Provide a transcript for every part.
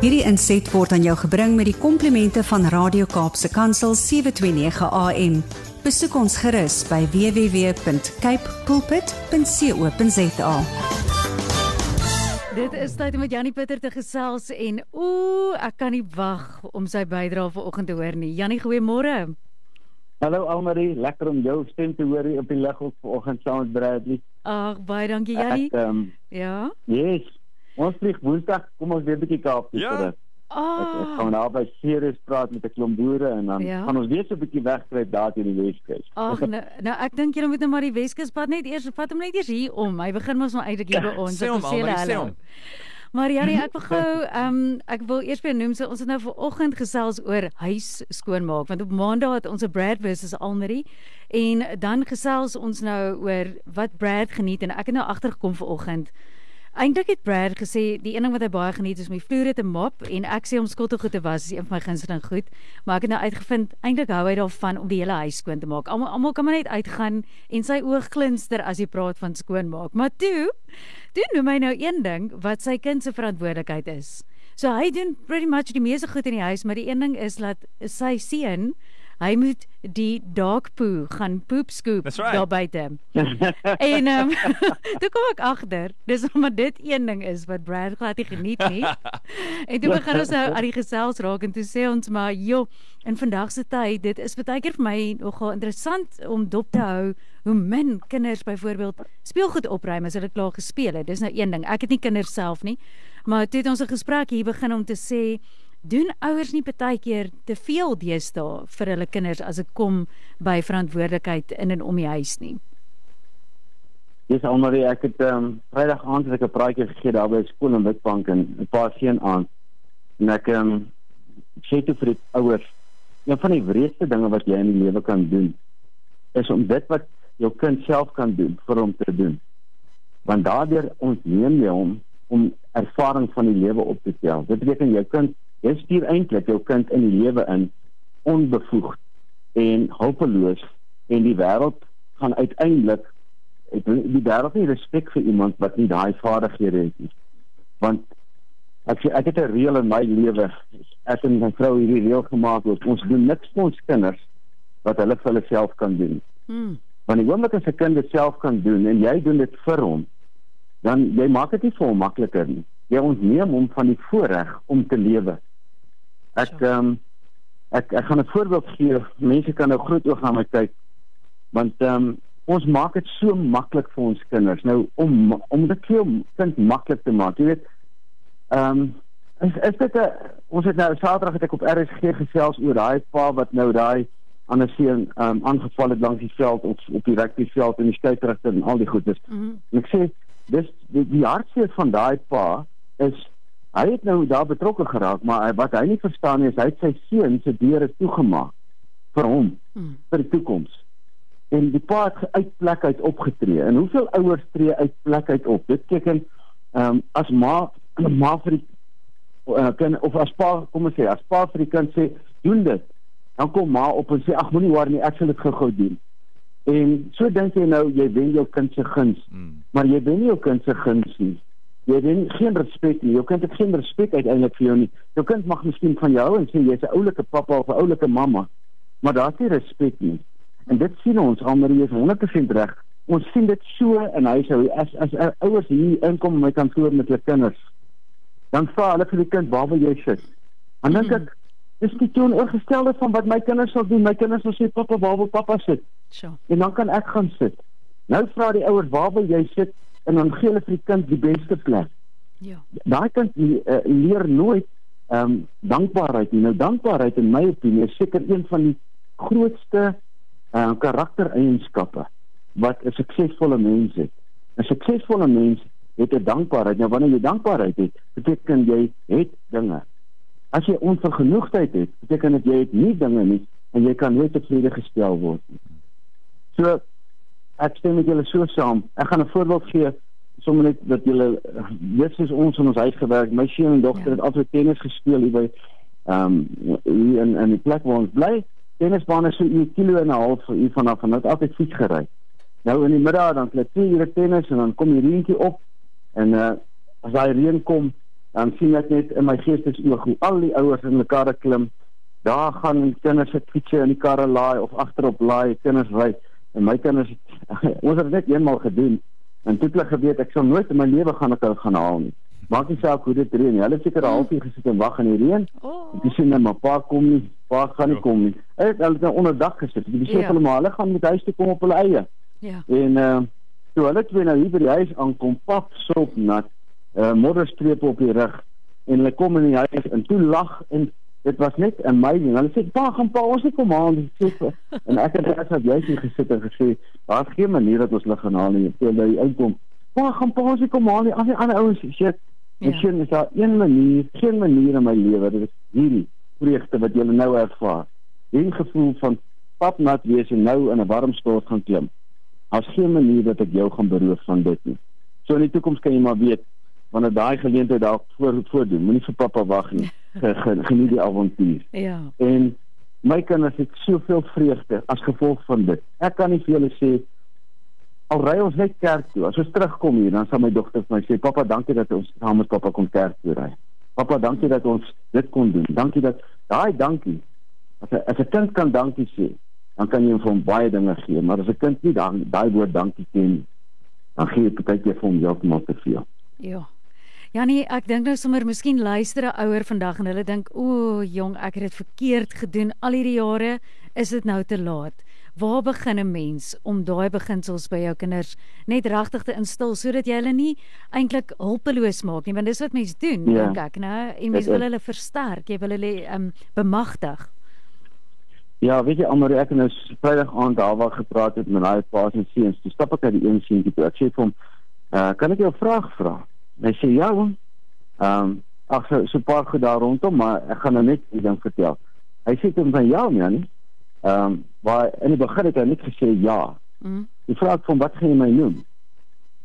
Hierdie inset word aan jou gebring met die komplimente van Radio Kaapse Kansel 729 AM. Besoek ons gerus by www.cape pulpit.co.za. Dit is tyd om met Janie Pieter te gesels en ooh, ek kan nie wag om sy bydrae vanoggend te hoor nie. Janie, goeiemôre. Hallo Almarie, lekker om jou stem te hoor hier op die lig op vanoggend saam met Bradley. Ag, baie dankie Janie. Ek, um, ja. Yes. Ons vlieg Woensdag, kom ons weer 'n bietjie Kaap toe Ja. terug. Ah. Ek, ek gaan nou by Ceres praat met 'n klomp boere en dan Ja. gaan ons weer so 'n bietjie wegkruip daar teen die Weskus. Ag, nou, nou ek dink julle moet nou maar die Weskuspad net eers vat hom net eers hier om. Hy begin mos maar eintlik hier by ons. Sê hom, wil sê hom. Maar Janie, ek wil gou ehm um, ek wil eers weer noem so ons het nou vanoggend gesels oor huis skoonmaak want op Maandag het ons 'n Brad versus Almarie en dan gesels ons nou oor wat Brad geniet en ek het nou agtergekom vanoggend. Eintlik het Brad gesê die een ding wat hy baie geniet is om die vloere te mop en ek sê om skottelgoed te was is een van my gunsteling goed, maar ek het nou uitgevind eintlik hou hy daarvan om die hele huis skoon te maak. Almal almal kan maar net uitgaan en sy oë glinster as jy praat van skoonmaak. Maar toe, toe noem hy nou een ding wat sy kind se verantwoordelikheid is. So hy doen pretty much die meeste goed in die huis, maar die een ding is dat sy seun Hy moet die dog poo gaan poop scoop That's right. daar buite. En ehm um, toe kom ek agter, dis omdat dit een ding is wat Brad glad nie geniet nie. en toe begin ons nou aan die gesels raak en toe sê ons maar, "Jo, in vandag se tyd, dit is baie keer vir my nogal interessant om dop te hou hoe min kinders byvoorbeeld speelgoed opruim as hulle klaar gespeel het. Dis nou een ding. Ek het nie kinders self nie, maar toe het ons 'n gesprek hier begin om te sê doen ouers nie baie keer te veel deesdae vir hulle kinders as dit kom by verantwoordelikheid in en om die huis nie. Dis Almarie, ek het ehm um, Vrydag aand het ek 'n praatjie gegee daar by skool in Witbank en 'n paar seun aan. En ek ehm um, sê toe vir die ouers, een van die wreedste dinge wat jy in die lewe kan doen is om dit wat jou kind self kan doen vir hom te doen. Want daardeur ontneem jy hom om ervaring van die lewe op te tel. Dit beteken jou kind, jy stuur eintlik jou kind in die lewe in onbevoegd en hulpeloos en die wêreld gaan uiteindelik ek die wêreld nie respek vir iemand wat nie daai vaardighede het nie. Want ek ek het 'n reël in my lewe. Ek en my vrou hierdie reël gemaak het. Ons doen niks vir ons kinders wat hulle vir hulle self kan doen. Hmm. Want die oomblik as 'n kind dit self kan doen en jy doen dit vir hom, dan jy maak dit nie vir hom makliker nie. Jy ontneem hom van die voorreg om te lewe. Ek ehm um, ek ek gaan 'n voorbeeld gee. Mense kan nou groot oog na my kyk. Want ehm um, ons maak dit so maklik vir ons kinders. Nou om om dit vir jou kind maklik te maak. Jy weet ehm um, is is dit 'n ons het nou Saterdag het ek op RSG gesels oor daai pa wat nou daai ander seun ehm um, aangeval het langs die veld of op die rugbyveld en die skeieregter en al die goedes. Mhm. En ek sê dis die, die hartseer van daai pa is hy het nou daar betrokke geraak, maar wat hy nie verstaan nie is hy het sy seun se deure toegemaak vir hom Hmm. vir die toekoms. En die pa het uit plek uit opgetree. En hoeveel ouers tree uit plek uit op? Dit beteken ehm um, as ma ma vir die uh, kind of as pa kom ons sê as pa vir die kind sê doen dit, dan kom ma op en sê ag moenie worry nie, ek sal dit gou-gou doen. En so dink jy nou jy wen jou kind se guns, Mm. maar jy wen nie jou kind se guns nie. Jy wen geen respek nie. Jou kind het geen respek uiteindelik vir jou nie. Jou kind mag miskien van jou en sê jy's 'n oulike pappa of 'n oulike mamma, maar daar's nie respek nie. En dit sien ons almal is 100% reg. Ons sien dit so in huishou as as ouers hier inkom in my kantoor met hulle kinders. Dan vra hulle vir die kind, "Waar wil jy sit?" Dan dink ek, dis die teenoorgestelde van wat my kinders sal doen. My kinders sal sê, "Pappa, waar wil pappa sit?" Sjoe. en dan kan ek gaan sit. Nou vra die ouers, "Waar wil jy sit?" En dan gee hulle vir die kind die beste plek. Ja. Daai kind uh, leer nooit ehm um, dankbaarheid nie. Nou dankbaarheid in my opinie is seker een van die grootste uh, karaktereienskappe wat 'n suksesvolle mens het. 'n Suksesvolle mens het 'n dankbaarheid. Nou wanneer jy dankbaarheid het, beteken jy het dinge. As jy onvergenoegdheid het, beteken dit jy het nie dinge nie en jy kan nooit tevrede gestel word nie. So ek stem met julle so saam. Ek gaan 'n voorbeeld gee sommer net dat julle weet soos ons in ons huis gewerk. My seun en dogter Ja. het altyd tennis gespeel hier by ehm um, hier in in die plek waar ons bly. Tennisbaan is so 'n kilo en 'n half vir u vanaf en het altyd fiets gery. Nou in die middag dan klik 2 ure tennis en dan kom die reentjie op en uh as daai reën kom, dan sien ek net in my geestesoog hoe al die ouers in karre klim. Daar gaan kinders se fietsse in die karre laai of agterop laai, kinders ry. En my kinders ons het dit net eenmaal gedoen. En toe het hulle geweet ek sal nooit in my lewe gaan ek hulle gaan haal nie. Maak nie saak hoe dit reën nie. Hulle het seker 'n halfuur gesit en wag in die reën. Oh. Ek sien net maar pa kom nie, pa gaan nie Ja. kom nie. Hulle het hulle nou onderdag gesit. Ek sê Ja. hulle maar hulle gaan met huis toe kom op hulle eie. Ja. En uh toe hulle twee nou hier by die huis aankom, pap sop nat, uh modderstrepe op die rug en hulle kom in die huis en toe lag en dit was net amazing. Hulle sê, "Pa, gaan pa ons nie kom haal nie." Ek Sê, en ek het net as jy hier gesit en gesê, "Daar's geen manier dat ons hulle gaan haal nie." Toe hulle uitkom, "Pa, gaan pa ons nie kom haal nie." Al die ander ouens sê, "Ek Ja. sien is daar een manier, geen manier in my lewe dit is hierdie vreugde wat jy nou ervaar. Hierdie gevoel van pap nat wees en nou in 'n warm stort gaan klim. Daar's geen manier dat ek jou gaan beroof van dit nie. So in die toekoms kan jy maar weet wanneer daai geleentheid daar voor voordoen. Moenie vir pappa wag nie. Ge- ge- Geniet die avontuur. Ja. En my kinders het soveel vreugde as gevolg van dit. Ek kan nie vir julle sê al ry ons net kerk toe. As ons terugkom hier, dan sal my dogter vir my sê, "Pappa, dankie dat ons saam met pappa kon kerk toe ry." Pappa, dankie dat ons dit kon doen. Dankie dat daai dankie. As 'n as 'n kind kan dankie sê, dan kan jy hom hom baie dinge gee, maar as 'n kind nie daai woord dankie ken dan gee jy partykeer vir hom heeltemal te veel. Ja. Ja nee, ek dink nou sommer miskien luister 'n ouer vandag en hulle dink, "O, jong, ek het dit verkeerd gedoen al hierdie jare, is dit nou te laat." Waar begin 'n mens om daai beginsels by jou kinders net regtig te instil sodat jy hulle nie eintlik hulpeloos maak nie, want dis wat mense doen, Ja. dink ek, né? En mense wil hulle versterk, jy wil hulle um bemagtig. Ja, weet jy almal ek het nou Vrydag aand daar waar gepraat het met daai paas en seuns. Toe stap ek uit die een seentjie toe. Ek sê vir hom, "Uh, kan ek jou 'n vraag vra?" Hy sê, "Ja, oom." Ehm, um, ag so so 'n paar goed daar rondom, maar ek gaan nou net die ding vertel. Hy sê toe van, "Ja, man." Ehm, um, maar in die begin het hy net gesê ja. Mm. Die vraag van wat gaan jy my noem?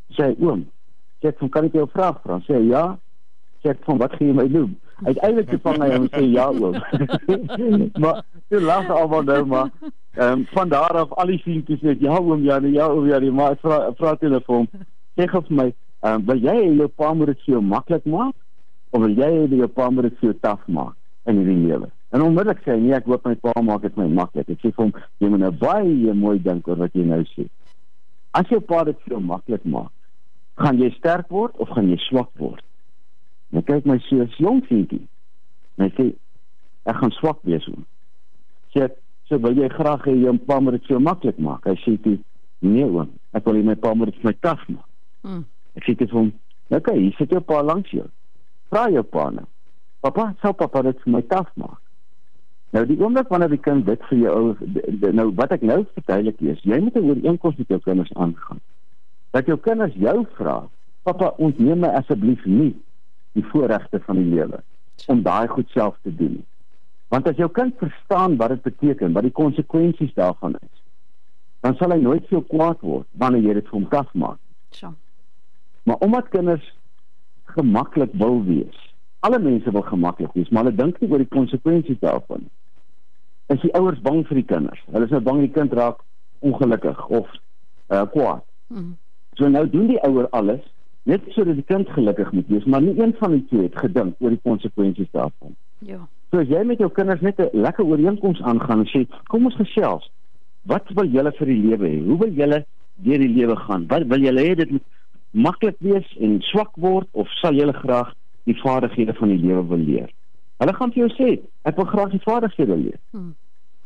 Sê hy, oom. Sê ek van kan ek jou 'n vraag vra? Sê hy ja. Sê ek van wat gaan jy my noem? Uiteindelik toe vang hy hom sê ja oom. maar toe lag almal nou maar ehm um, van daar af al die seentjies net ja oom ja nee, ja oom ja nee, maar ek vra ek vra toe hulle vir hom sê gou vir my ehm um, wil jy hê jou pa moet dit vir jou maklik maak of wil jy hê jou pa moet dit vir jou taaf maak in hierdie lewe? En onmiddellik sê hy nee, ek hoop my pa maak dit my maklik. Ek sê vir hom jy moet nou baie mooi dink oor wat jy nou sê. As jou pa dit vir jou maklik maak, gaan jy sterk word of gaan jy swak word? Nou kyk my so 'n jong seentjie. En hy sê ek gaan swak wees oom. Sê ek, so wil jy graag hê jou pa moet dit vir jou maklik maak? Hy sê toe nee oom, ek wil hê my pa moet dit vir my taaf maak. Mm. Ek sê toe vir hom, "Oké, okay, hier sit jou pa langs jou. Vra jou pa nou. Pappa, sou pappa dit vir my taaf maak?" Nou die oomblik wanneer die kind dit vir jou d- nou wat ek nou verduidelik is, jy moet 'n ooreenkoms met jou kinders aangaan. Dat jou kinders jou vra, "Pappa, ontneem my asseblief nie die voorregte van die lewe om daai goed self te doen." nie." Want as jou kind verstaan wat dit beteken, wat die konsekwensies daarvan is, dan sal hy nooit veel kwaad word wanneer jy dit vir hom taaf maak. So. Maar omdat kinders gemaklik wil wees. Alle mense wil gemaklik wees, maar hulle dink nie oor die konsekwensies daarvan. Is die ouers bang vir die kinders? Hulle is nou bang die kind raak ongelukkig of uh kwaad. Mm. So nou doen die ouer alles net sodat die kind gelukkig moet wees, maar nie een van die twee het gedink oor die konsekwensies daarvan. Ja. So as jy met jou kinders net 'n lekker ooreenkoms aangaan en sê, kom ons gesels. Wat wil julle vir die lewe hê? Hoe wil julle deur die lewe gaan? Wat wil julle hê dit moet maklik wees en swak word of sal julle graag die vaardighede van die lewe wil leer? Hulle gaan vir jou sê, ek wil graag die vaardighede leer. Hmm.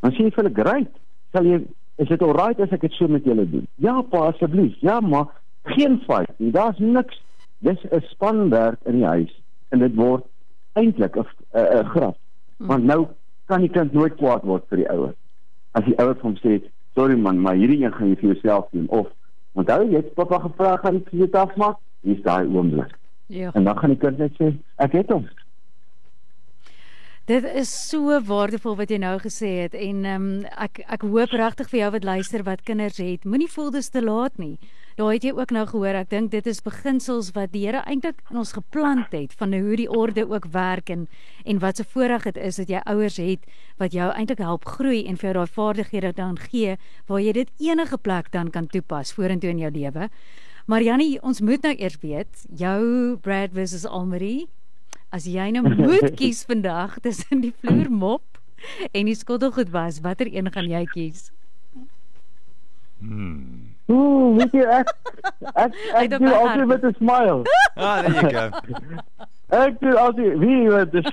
Dan sê jy vir hulle, "Great. Sal jy is dit alright as ek dit so met julle doen?" Ja, pa, asseblief. Ja, maar geen fight nie. Daar's niks. Dis 'n spanwerk in die huis en dit word eintlik 'n 'n grap. Want nou kan die kind nooit kwaad word vir die ouer. As die ouer hom sê, "Sorry man, maar hierdie een gaan jy vir jouself doen." Of onthou jy het pappa gevra gaan vir jou afmaak? Hier's daai oomblik. Ja. En dan gaan die kind net sê, "Ek het hom." Dit is so waardevol wat jy nou gesê het en ehm um, ek ek hoop regtig vir jou wat luister wat kinders het, moenie voel dis te laat nie. Daar het jy ook nou gehoor, ek dink dit is beginsels wat die Here eintlik in ons geplant het van hoe die orde ook werk en en wat se so voorreg dit is dat jy ouers het wat jou eintlik help groei en vir jou daai vaardighede dan gee waar jy dit enige plek dan kan toepas vorentoe in jou lewe. Maar Jannie, ons moet nou eers weet, jou Brad versus Almarie. As jy nou moet kies vandag tussen die vloermop en die skottelgoed was, watter een gaan jy kies? Hmm. Ooh, weet jy ek ek ek doen altyd met 'n smile. Ah, there you go. Ek doen altyd wie weet dis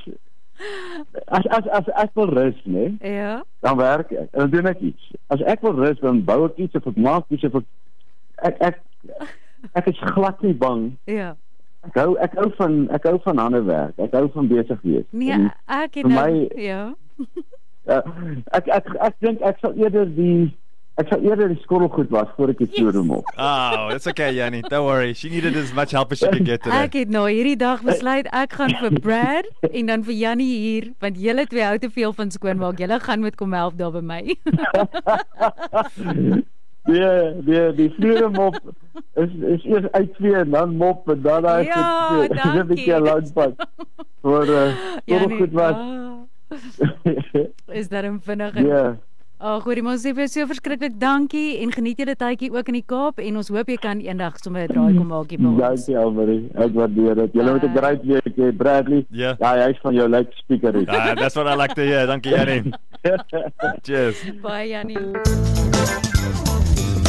as as as ek wil rus, né? Ja. Dan werk ek. En dan doen ek iets. As ek wil rus, dan bou ek iets of ek maak iets of ek ek ek, ek is glad nie bang. Ja. Ek hou ek hou van ek hou van ander werk. Ek hou van besig wees. Nee, En, ek het nou my- ja. uh, ek ek ek dink ek sal eerder die ek sal eerder die skottelgoed was voor ek die vloer maak. Oh, it's okay, Yanni. Don't worry. She needed as much help as she could get today. Ek het nou hierdie dag besluit ek gaan vir Brad en dan vir Jannie hier want julle twee hou te veel van skoonmaak. Julle gaan moet kom help daar by my. Nee, nee, die vloer mop is is eers uit twee en dan mop en dan daai Ja, is dit 'n dankie. bietjie lank pad. Voor uh, skottelgoed was. ah, is daar 'n vinnige Ja. Ag, hoorie mos sê vir jou so verskriklik dankie en geniet julle tydjie ook in die Kaap en ons hoop jy kan eendag sommer 'n draai kom maak hier by ons. Dankie Almarie. Ek waardeer dit. Julle moet 'n Bye. great week hê, Bradley. Ja. Ja, hy's van jou like speaker. hier. Ah, that's what I like to hear. You, Yanni. Cheers. Baie Jannie.